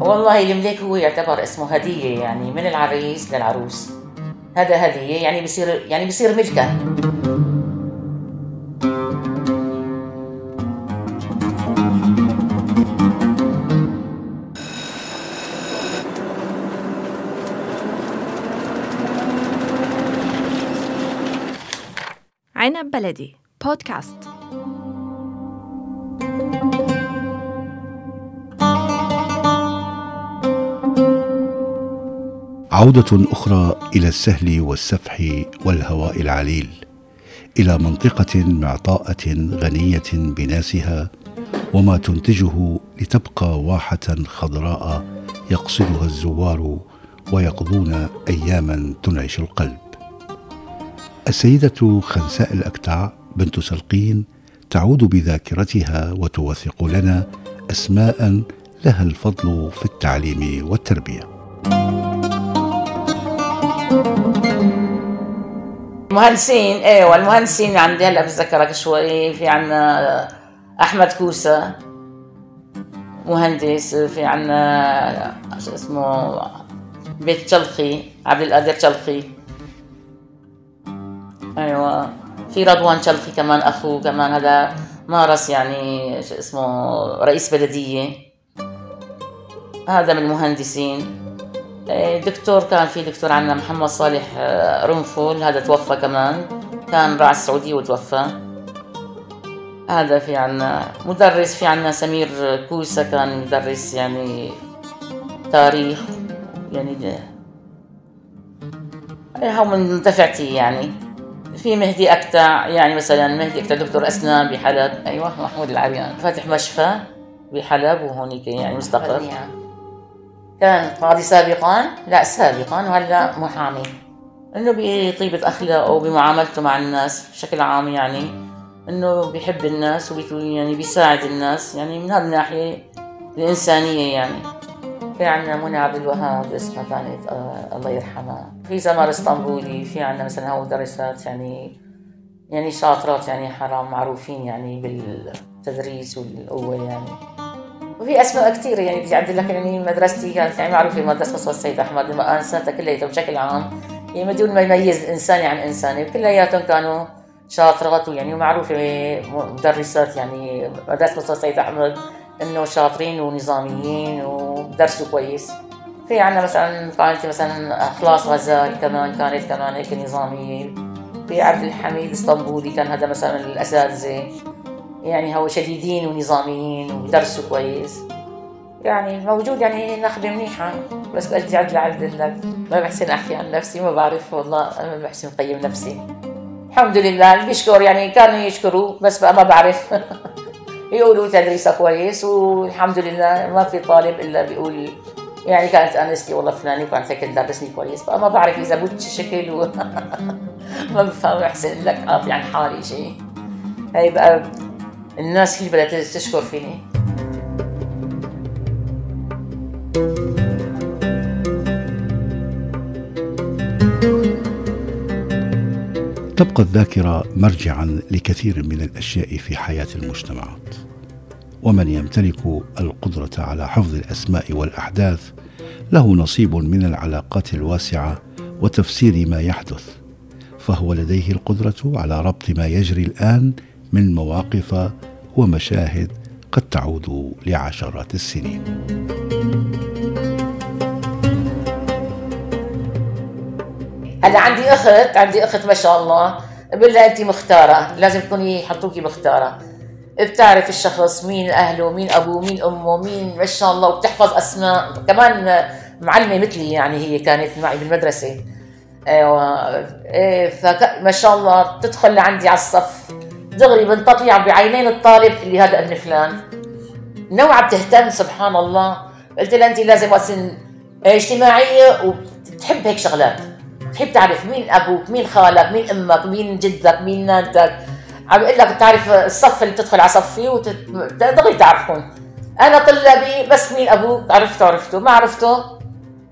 والله الملاك هو يعتبر اسمه هدية يعني من العريس للعروس. هذا هدية يعني بصير يعني بصير ملكة. عنب بلدي بودكاست. عودة أخرى إلى السهل والسفح والهواء العليل إلى منطقة معطاءة غنية بناسها وما تنتجه لتبقى واحة خضراء يقصدها الزوار ويقضون أياما تنعش القلب. السيدة خنساء الأكتع بنت سلقين تعود بذاكرتها وتوثق لنا أسماء لها الفضل في التعليم والتربية. مهندسين أيوه المهندسين عندي هلا بتذكرك شوي في عنا أحمد كوسة مهندس في عنا شو اسمه بيت تشلخي عبد القادر تشلخي. أيوه في رضوان تشلخي كمان اخوه كمان هذا مارس يعني شو اسمه رئيس بلدية. هذا من المهندسين. دكتور كان في دكتور عندنا محمد صالح آه، رنفول هذا توفى كمان. كان راعي السعودية وتوفى. هذا في عنا مدرس في عنا سمير كوسة كان مدرس يعني تاريخ يعني هو من دفعتي يعني. في مهدي أكتع يعني مثلا مهدي أكتع دكتور أسنان بحلب. أيوة محمود العريان. فاتح مشفى بحلب وهونيك يعني مستقر. كان قاضي سابقا لا سابقا وهلا محامي إنه بطيبة اخلاقه وبمعاملته مع الناس بشكل عام يعني. إنه بيحب الناس ويعني بيساعد الناس يعني من هذه الناحية الإنسانية يعني. في عندنا منى عبد الوهاب اسمها كانت آه الله يرحمها. في زمر إسطنبولي في عندنا مثلا هو مدرسات يعني يعني شاطرات يعني حرام معروفين يعني بالتدريس والقوة يعني. وفي أسماء كثيره يعني بدي اعدل لك يعني مدرستي كانت يعني معروفة مدرسة مصر السيد أحمد انسانتها كلياتها بشكل عام. يعني بدون ما يميز إنساني عن إنساني كلياتهم كانوا شاطرات ويعني ومعروفة مدرسات يعني مدرسة مصر السيد أحمد إنه شاطرين ونظاميين ودرسوا كويس. في عندنا مثلا كانت مثلا أخلاص غزال كمان كانت كمان هيك نظاميه في عبد الحميد إسطنبولي كان هذا مثلا الأساتذة. يعني هو شديدين ونظاميين ودرسوا كويس. يعني موجود يعني نخبة منيحة بس بدي أعدل لك. ما بحسن أحكي عن نفسي ما بعرف والله أنا ما بحسن قيم نفسي. الحمد لله اللي بيشكر يعني كانوا يشكروا بس بقى ما بعرف. يقولوا تدريسها كويس والحمد لله ما في طالب إلا بيقول يعني كانت انستي والله فلاني وكانت هيك تدرسني كويس. بقى ما بعرف إذا بوتش شكل و... ما بفهم أحسن لك أعطي عن حالي شيء. هي بقى الناس هي بدأت تشكر فيني. تبقى الذاكرة مرجعا لكثير من الأشياء في حياة المجتمعات. ومن يمتلك القدرة على حفظ الأسماء والأحداث له نصيب من العلاقات الواسعة وتفسير ما يحدث. فهو لديه القدرة على ربط ما يجري الآن من مواقف ومشاهد قد تعود لعشرات السنين. أنا عندي أخت عندي أخت ما شاء الله. بقول لها انت مختارة لازم تكوني يحطوكي مختارة. بتعرف الشخص مين أهله مين أبوه مين أمه مين ما شاء الله وبتحفظ أسماء. كمان معلمة مثلي يعني هي كانت معي بالمدرسة. أيوه. إيه فما شاء الله تدخل لعندي على الصف. دغري بنتطلع بعينين الطالب اللي هذا ابن فلان. نوعا بتهتم سبحان الله. قلت لها أنت لازم وسن اجتماعية وبتحب هيك شغلات. بتحب تعرف مين أبوك مين خالك مين أمك مين جدك مين نانتك. عم بقول لك تعرف الصف اللي بتدخل على صفي ودغري تعرفهم. أنا طلابي بس مين أبوك؟ عرفته عرفته. ما عرفته؟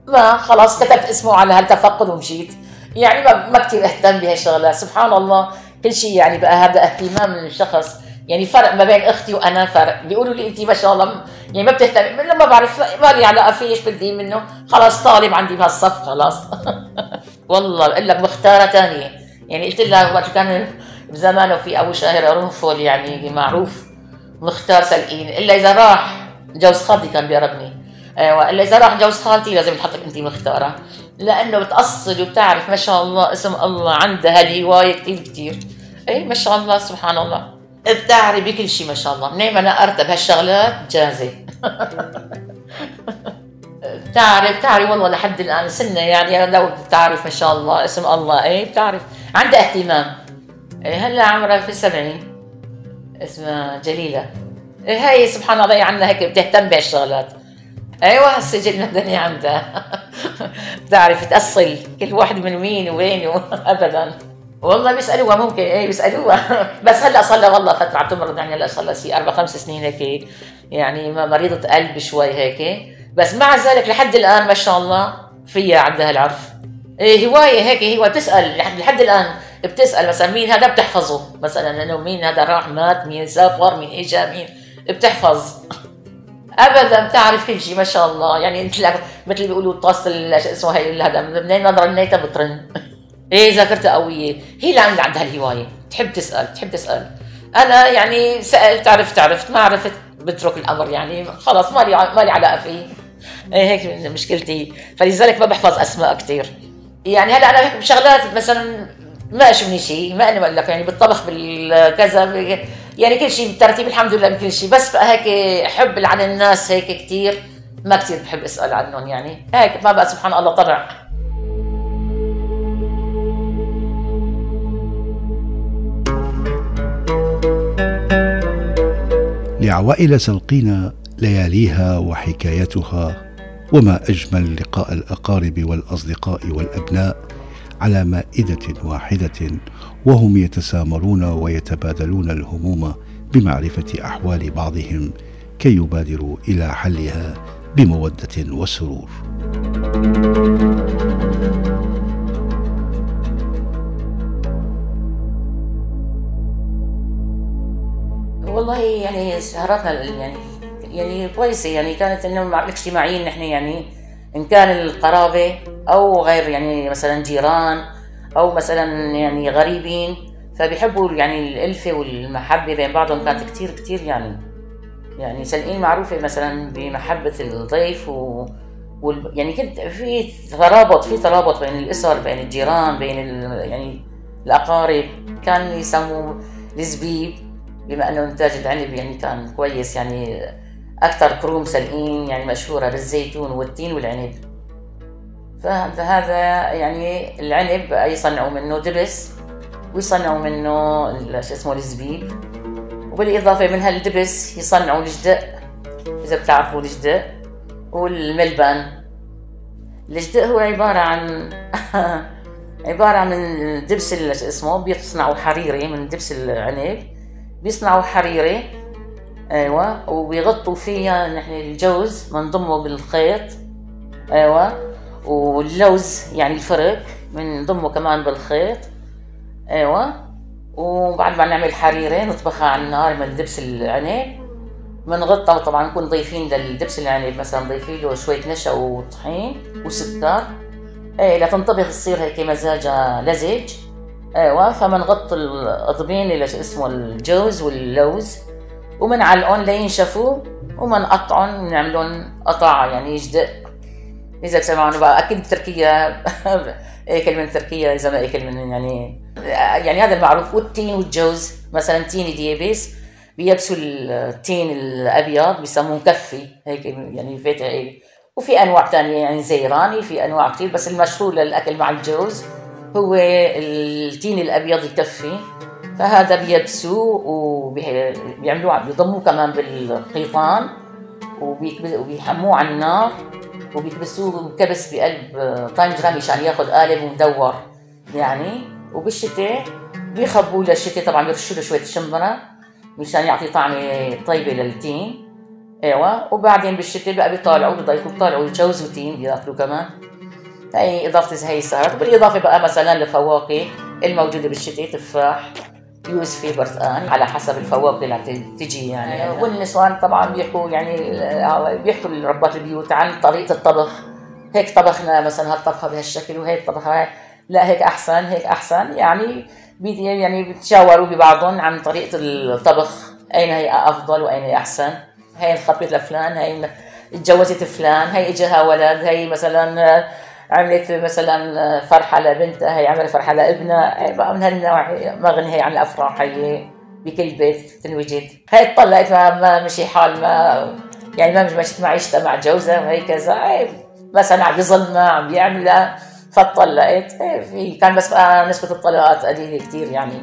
ما. خلاص كتبت اسمه على هالتفقد ومشيت. يعني ما كثير أهتم بهالشغلات. سبحان الله. كل شيء يعني بقى هذا اهتمام من الشخص. يعني فرق ما بين أختي وأنا فرق. بيقولوا لي انت ما شاء الله يعني ما بتهتمي. لما بعرف ما لي علاقة فيه إيش بدي منه؟ خلاص طالب عندي بهالصف خلاص. والله بقول لك مختارة ثانية يعني قلت لها وقت كان بزمانه في أبو شاهر قرنفل يعني معروف. مختار سلقين إلا إذا راح جوز خالتي كان بيقربني أيوه إلا إذا راح جوز خالتي لازم تحطك انت مختارة. لأنه بتاصل وبتعرف ما شاء الله اسم الله عندها هالهواية كثير كثير اي ما شاء الله سبحان الله. بتعرف بكل شيء ما شاء الله. منين ما أنا أرتب هالشغلات جاهزة. بتعرف بتعرف والله لحد الآن سنة يعني لو بتعرف ما شاء الله اسم الله اي بتعرف. عندها اهتمام. إيه هلأ عمرها في السبعين. اسمها جليلة. إيه هاي سبحان الله عندنا هيك بتهتم بهالشغلات. أيوه السجل المدني عندها بتعرف تأصل. كل واحد من مين وين ابدا. والله بيسألوها ممكن. إيه بيسألوها. بس هلأ صار لها والله فترة عم تمرض يعني هلأ صار لها شي أربع خمس سنين هيك. يعني مريضة قلب شوي هيك. بس مع ذلك لحد الآن ما شاء الله فيها عندها العرف. إيه هواية هيك هو بتسأل. لحد الآن بتسأل مثلا مين هذا؟ بتحفظه. مثلا إنه مين هذا؟ راح مات مين سافر مين اجى مين؟ بتحفظ. أبدا بتعرف كل شيء ما شاء الله. يعني مثل مثل بيقولوا طاسه اسمه هي هذا منين ما رنيتها بترن إيه ذاكرتها قوية. هي اللي عندها الهوايه تحب تسأل تحب تسأل. أنا يعني سألت عرفت عرفت. ما عرفت بترك الأمر يعني. خلاص ما لي ما لي علاقة فيه. إيه هيك مشكلتي. فلذلك ما بحفظ أسماء كثير يعني هلا أنا بشغلات مثلا ما اشمني شيء ما أنا بقول لك يعني بالطبخ بالكذا يعني كل شيء بالترتيب الحمد لله بكل شيء بس هيك حب عن الناس هيك كثير ما كثير بحب أسأل عنهم يعني هيك ما بقى سبحان الله طبع لعوائل سلقينا لياليها وحكايتها وما أجمل لقاء الأقارب والأصدقاء والأبناء. على مائدة واحدة وهم يتسامرون ويتبادلون الهموم بمعرفة أحوال بعضهم كي يبادروا إلى حلها بمودة وسرور. والله يعني سهراتنا يعني يعني كويسة يعني كانت إنه مع الاجتماعيين نحن يعني إن كان القرابة أو غير يعني مثلا جيران أو مثلا يعني غريبين فبيحبوا يعني الألفة والمحبة بين بعضهم. كانت كثير كثير يعني يعني سلقين معروفة مثلا بمحبة الضيف و وال... يعني كنت في ترابط في ترابط بين الأسر بين الجيران بين ال... يعني الأقارب. كان يسموه الزبيب بما أنه إنتاج العنب يعني كان كويس يعني. أكثر كروم سلقين يعني مشهورة بالزيتون والتين والعنب. فهذا يعني العنب يصنعوا منه دبس ويصنعوا منه شو اسمه الزبيب. وبالإضافة من هالدبس يصنعوا الجدق إذا بتعرفوا الجدق والملبن. الجدق هو عبارة عن عبارة عن دبس شو اسمه بيصنعوا حريري من دبس العنب. بيصنعوا حريري أيوه. وبيغطوا فيها نحن الجوز بنضمه بالخيط. أيوه. واللوز يعني الفرق بنضمه كمان بالخيط. أيوه. وبعد ما نعمل حريرة نطبخها على النار من دبس العنب. بنغطها طبعا نكون ضيفين للدبس العنب مثلا ضيفين له شوية نشا وطحين وسكر. إيه لتنطبخ تصير هيك مزاجها لزج. أيوه. فبنغطي القضبين اللي اسمه الجوز واللوز. ومنعلقهم لينشفوا ومنقطعهم ونعملهم قطع يعني يجدق إذا سمعوا بقى أكيد بتركيا أكل من تركيا إذا ما أكل من يعني يعني هذا المعروف. والتين والجوز مثلا تين ديابيس بيبسوا التين الأبيض بيسموه مكفي هيك يعني فاتح وفي أنواع ثانية يعني زيراني في أنواع كثير بس المشهور للأكل مع الجوز هو التين الأبيض يكفي فهذا بيبسوه وبيعملوه بيضموه كمان بالقيطان وبيحموه على النار وبيكبسوه كبس بقلب طنجرة مشان ياخذ قالب ومدور يعني. وبالشتاء بيخبوه للشتاء طبعا بيرشوا له شوية شمبره مشان يعطي طعمه طيبة للتين. أيوه. وبعدين بالشتاء بقى بيطالعوا بيضيفوا بيطالعوا جوز وتين بياكلوا كمان. هي إضافة هي السهرات بالإضافة بقى مثلا للفواكه الموجودة بالشتاء تفاح يوسفي برتقان على حسب الفواكه اللي تجي يعني. أيوة. والنسوان طبعا بيحكوا يعني آه، بيحكوا ربات البيوت عن طريقة الطبخ. هيك طبخنا مثلا هالطبخة بهالشكل وهيك طبخة. لا هيك أحسن هيك أحسن. يعني يعني بيتشاوروا ببعضهم عن طريقة الطبخ. أين هي أفضل وأين هي أحسن؟ هي انخطبت لفلان هي اتجوزت فلان هي إجاها ولد هي مثلا عملت مثلا فرحة لبنتها هي عملت فرحة لابنها من هالنوع مغني هي عن الأفراح هي بكل بيت تنوجد. هي طلعت ما, ما مشي حال ما يعني ما مشيت معيشتها مع جوزها وهي كذا. مثلا عم بيظلمها عم بيعملها فطلقت في كان بس بقى نسبة الطلاقات قليلة كثير يعني.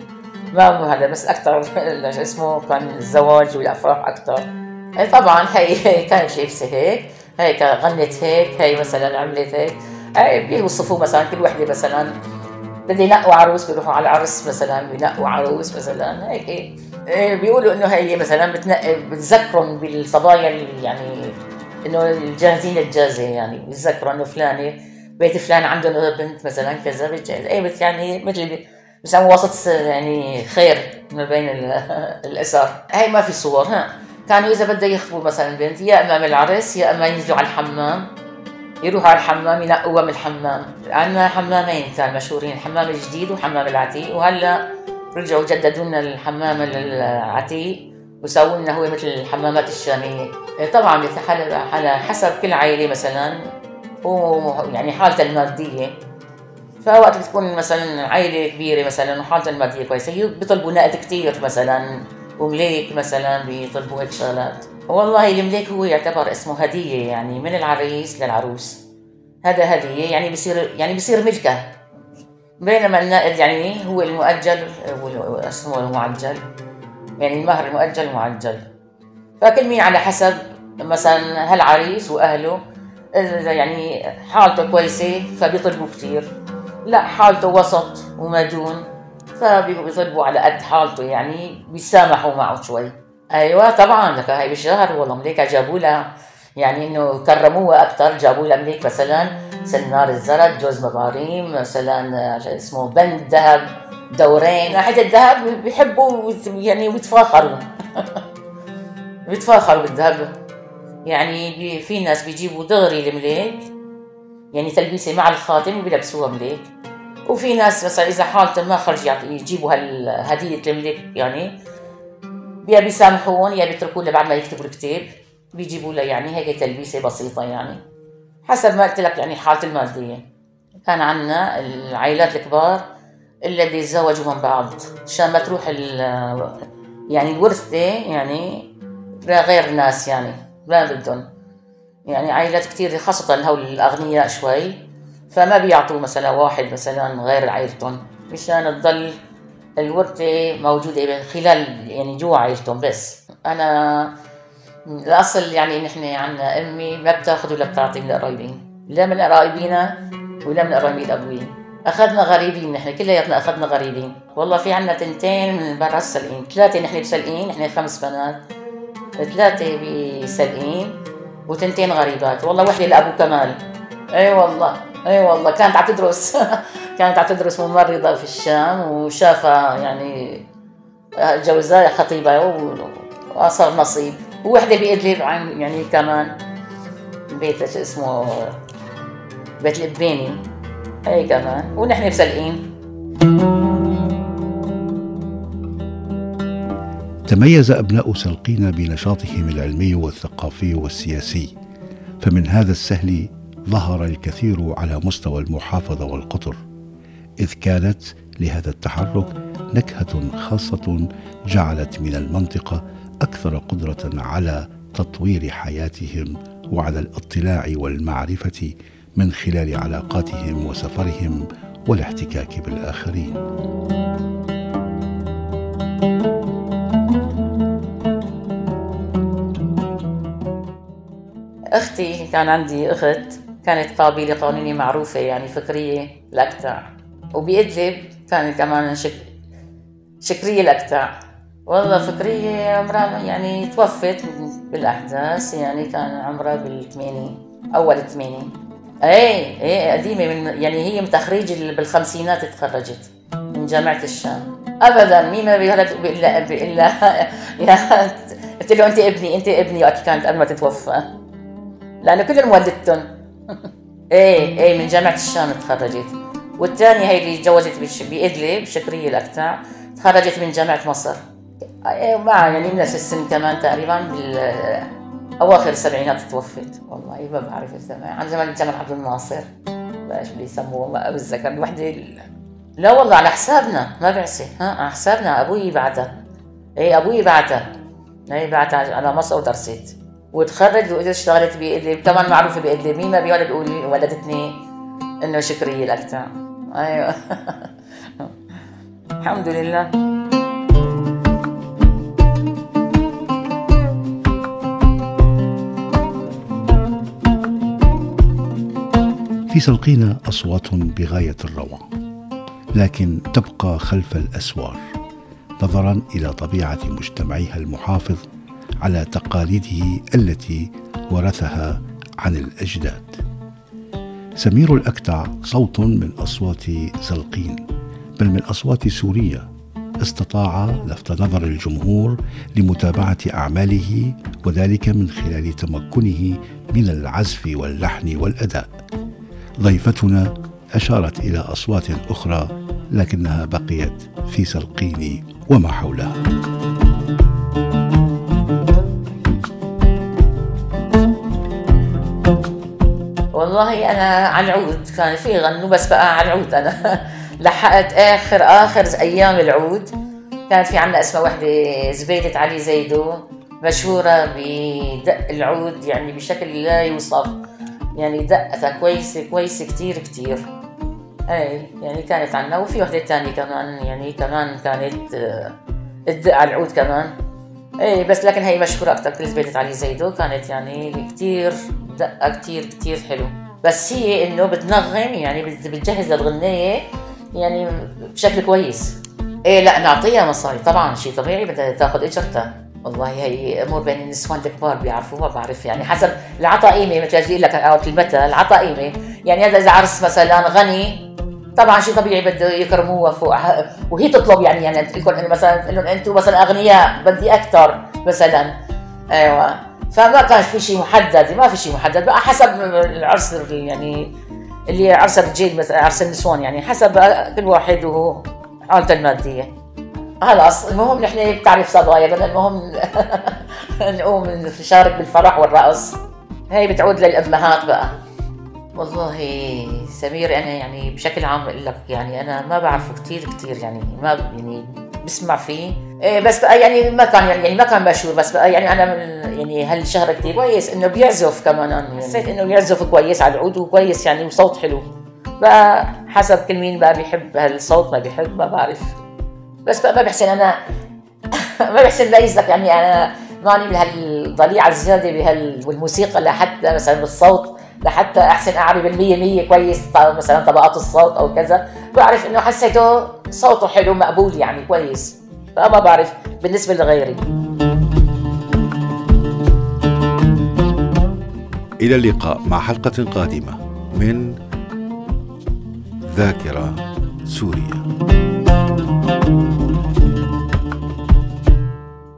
ما هذا بس أكثر اسمه كان الزواج والأفراح أكثر طبعا هي كانت لابسة هيك. هيك غنت هيك هي مثلا عملت هيك. بيوصفوا مثلا كل وحدة مثلا بدي ينقوا عروس بيروحوا على العرس مثلا بينقوا عروس مثلا هيك إيه. بيقولوا إنه هي مثلا بتنقي بتذكرهم بالصبايا يعني إنه الجاهزين الجازه يعني بتذكروا إنه فلانة بيت فلان عنده بنت مثلا كذا بتجهز اي بس يعني مثل بسموه وسط يعني خير ما بين الأسر. هي ما في صور ها. كانوا إذا بده يخطبوا مثلا بنت يا امام العرس يا إما ينزلوا على الحمام. يروحوا على الحمام ينقوها من الحمام. عندنا حمامين كان مشهورين الحمام الجديد وحمام العتيق. وهلا رجعوا جددوا لنا الحمام العتيق وسووا لنا هو مثل الحمامات الشامية. إيه، طبعا على حسب كل عائلة مثلا. ويعني حالتها المادية. فوقت بتكون مثلا عائلة كبيرة مثلا وحالتها المادية كويسة بيطلبوا نقد كثير مثلا ومليك مثلا بيطلبوا هيك شغلات. والله المليك هو يعتبر اسمه هدية يعني من العريس للعروس. هذا هدية يعني بصير يعني بصير ملكة. بينما النائد يعني هو المؤجل اسمه المعجل. يعني المهر المؤجل معجل فكل مين على حسب مثلا هالعريس وأهله إذا يعني حالته كويسة فبيطلبوا كثير لا حالته وسط ومدون فبيطلبوا على قد حالته يعني بيسامحوا معه شوي. أيوه طبعا بالشهر والله مليكة جابوا لها يعني إنه كرموها أكثر جابوا لها مليك مثلا سنار الزرد جوز مباريم مثلا اسمه بند ذهب دورين ناحيه الذهب بيحبوا يعني ويتفاخروا. بيتفاخروا بالذهب. يعني في ناس بيجيبوا دغري المليك يعني تلبيسة مع الخاتم وبيلبسوها مليك وفي ناس مثلا إذا حالتهم ما خرج يجيبوا هالهديه الملك يعني يا بيسامحون يا بيتركوا له بعد ما يكتبوا الكتاب بيجيبوا له يعني هيك تلبيسة بسيطة يعني. حسب ما قلت لك يعني حالته المادية. كان عندنا العائلات الكبار اللي بيتزوجوا من بعض. عشان ما تروح يعني الورثة يعني غير ناس يعني ما بدهم. يعني عائلات كثير خاصة هول الأغنياء شوي. فما بيعطوا مثلا واحد مثلا غير عائلتهم. مشان تضل الورثة موجودة خلال يعني جوا عائلتهم بس. أنا الأصل يعني نحن عنا أمي ما بتاخذ ولا بتعطي من القرايبين لا من قرايبينا ولا من قرايبين الأبوين. أخذنا غريبين نحن كلياتنا أخذنا غريبين. والله في عنا تنتين من برا السلقين. ثلاثة نحن بسلقين نحن خمس بنات. ثلاثة بسلقين وتنتين غريبات. والله وحدة لأبو كمال. أي أيوة والله أي أيوة والله كانت عم تدرس. كانت عم تدرس ممرضة في الشام وشافها يعني جوزها خطيبة وصار نصيب. ووحدة بإدلب عن يعني كمان بيت اسمه بيت الإبيني. هي كمان. ونحن بسلقين. تميز أبناء سلقين بنشاطهم العلمي والثقافي والسياسي فمن هذا السهل ظهر الكثير على مستوى المحافظة والقطر. إذ كانت لهذا التحرك نكهة خاصة جعلت من المنطقة أكثر قدرة على تطوير حياتهم وعلى الاطلاع والمعرفة من خلال علاقاتهم وسفرهم والاحتكاك بالآخرين. أختي كان عندي أخت كانت قابلة قانونية معروفة يعني فكرية الأكتع وبإدلب كانت كمان شك... شكرية الأكتع والله فكرية عمرها يعني توفت بالأحداث يعني كان عمرها بالثمانين أول الثمانين إيه إيه قديمة من يعني هي من تخريج بالخمسينات تخرجت من جامعة الشام. ابدا مين ما بيولد الا الا يا قلت له أنت ابني أنت ابني. وقت كانت قبل ما تتوفى. لأنه كلهم ولدتهم إيه إيه من جامعة الشام تخرجت. والثانيه هي اللي تجوزت بإدلب بشكريه الاكتاع تخرجت من جامعة مصر. مع يعني من السن كمان تقريبا بال أواخر السبعينات توفت. والله ما بعرف الزمان عن زمان زمن عبد الناصر. باش بيسموه ما بتذكر الوحدة لا والله على حسابنا ما بعسي ها على حسابنا أبوي بعتها إيه أبوي بعتها إيه بعتها على مصر ودرست. وتخرج وإذا اشتغلت بإدلب كمان معروفة بإدلب. مين ما بيولد بيقول ولدتني إنه شكرية الاكتع أيوه. الحمد لله. في سلقينا أصوات بغاية الروعه لكن تبقى خلف الأسوار نظرا إلى طبيعة مجتمعها المحافظ على تقاليده التي ورثها عن الأجداد. سمير الأكتع صوت من أصوات زلقين بل من أصوات سوريا استطاع لفت نظر الجمهور لمتابعة أعماله وذلك من خلال تمكنه من العزف واللحن والأداء. ضيفتنا أشارت إلى أصوات أخرى لكنها بقيت في سلقين وما حولها. والله أنا على العود كان في غنوا بس بقى على العود أنا. لحقت آخر آخر أيام العود. كانت في عنا اسمها وحدة زبيدة علي زيدو مشهورة بدق العود يعني بشكل لا يوصف. يعني دقتها كويسة كويسة كتير كتير. اي يعني كانت عنا. وفي وحدة تانية كمان يعني كمان كانت آه، تدق على العود كمان. اي بس لكن هي مشهورة أكثر كل زبيدة علي زيدو. كانت يعني كتير دقة كتير كتير حلو. بس هي إنه بتنغم يعني بتجهز للغنية يعني بشكل كويس. إيه لا نعطيها مصاري. طبعا شيء طبيعي بدها تاخذ اجرتها والله هي أمور بين النسوان الكبار بيعرفوها بعرف يعني حسب العطا قيمه مثل بيقول لك أو المثل العطا قيمه يعني هذا إذا عرس مثلا غني طبعا شيء طبيعي بده يكرموها فوق وهي تطلب يعني يعني لكم مثلا تقول لهم أنتم مثلا أغنياء بدي أكثر مثلا. أيوه. فما كان في شيء محدد ما في شيء محدد بقى حسب العرس يعني اللي عرس الرجال مثلا عرس النسوان يعني حسب كل واحد وهو حالته المادية. خلاص المهم نحن بتعرف صبايا بدنا المهم نقوم نشارك بالفرح والرقص. هي بتعود للأمهات بقى. والله سمير أنا يعني بشكل عام أقول لك يعني أنا ما بعرفه كثير كثير يعني ما يعني بسمع فيه. إيه بس بقى يعني ما كان يعني ما كان مشهور بس بقى يعني أنا من يعني هالشهر كثير كويس إنه بيعزف كمان. يعني حسيت إنه بيعزف كويس على العود وكويس يعني وصوت حلو. بقى حسب كل مين بقى بيحب هالصوت ما بيحب ما بعرف. بس بقى ما بحسن أنا ما بحسن لك يعني أنا ماني بهالضليعة الزيادة بهال والموسيقى لحتى مثلا بالصوت لحتى أحسن أعرف بالمية مية كويس مثلا طبقات الصوت أو كذا. بعرف إنه حسيته صوته حلو مقبول يعني كويس. فما بعرف بالنسبة لغيري. إلى اللقاء مع حلقة قادمة من ذاكرة سوريا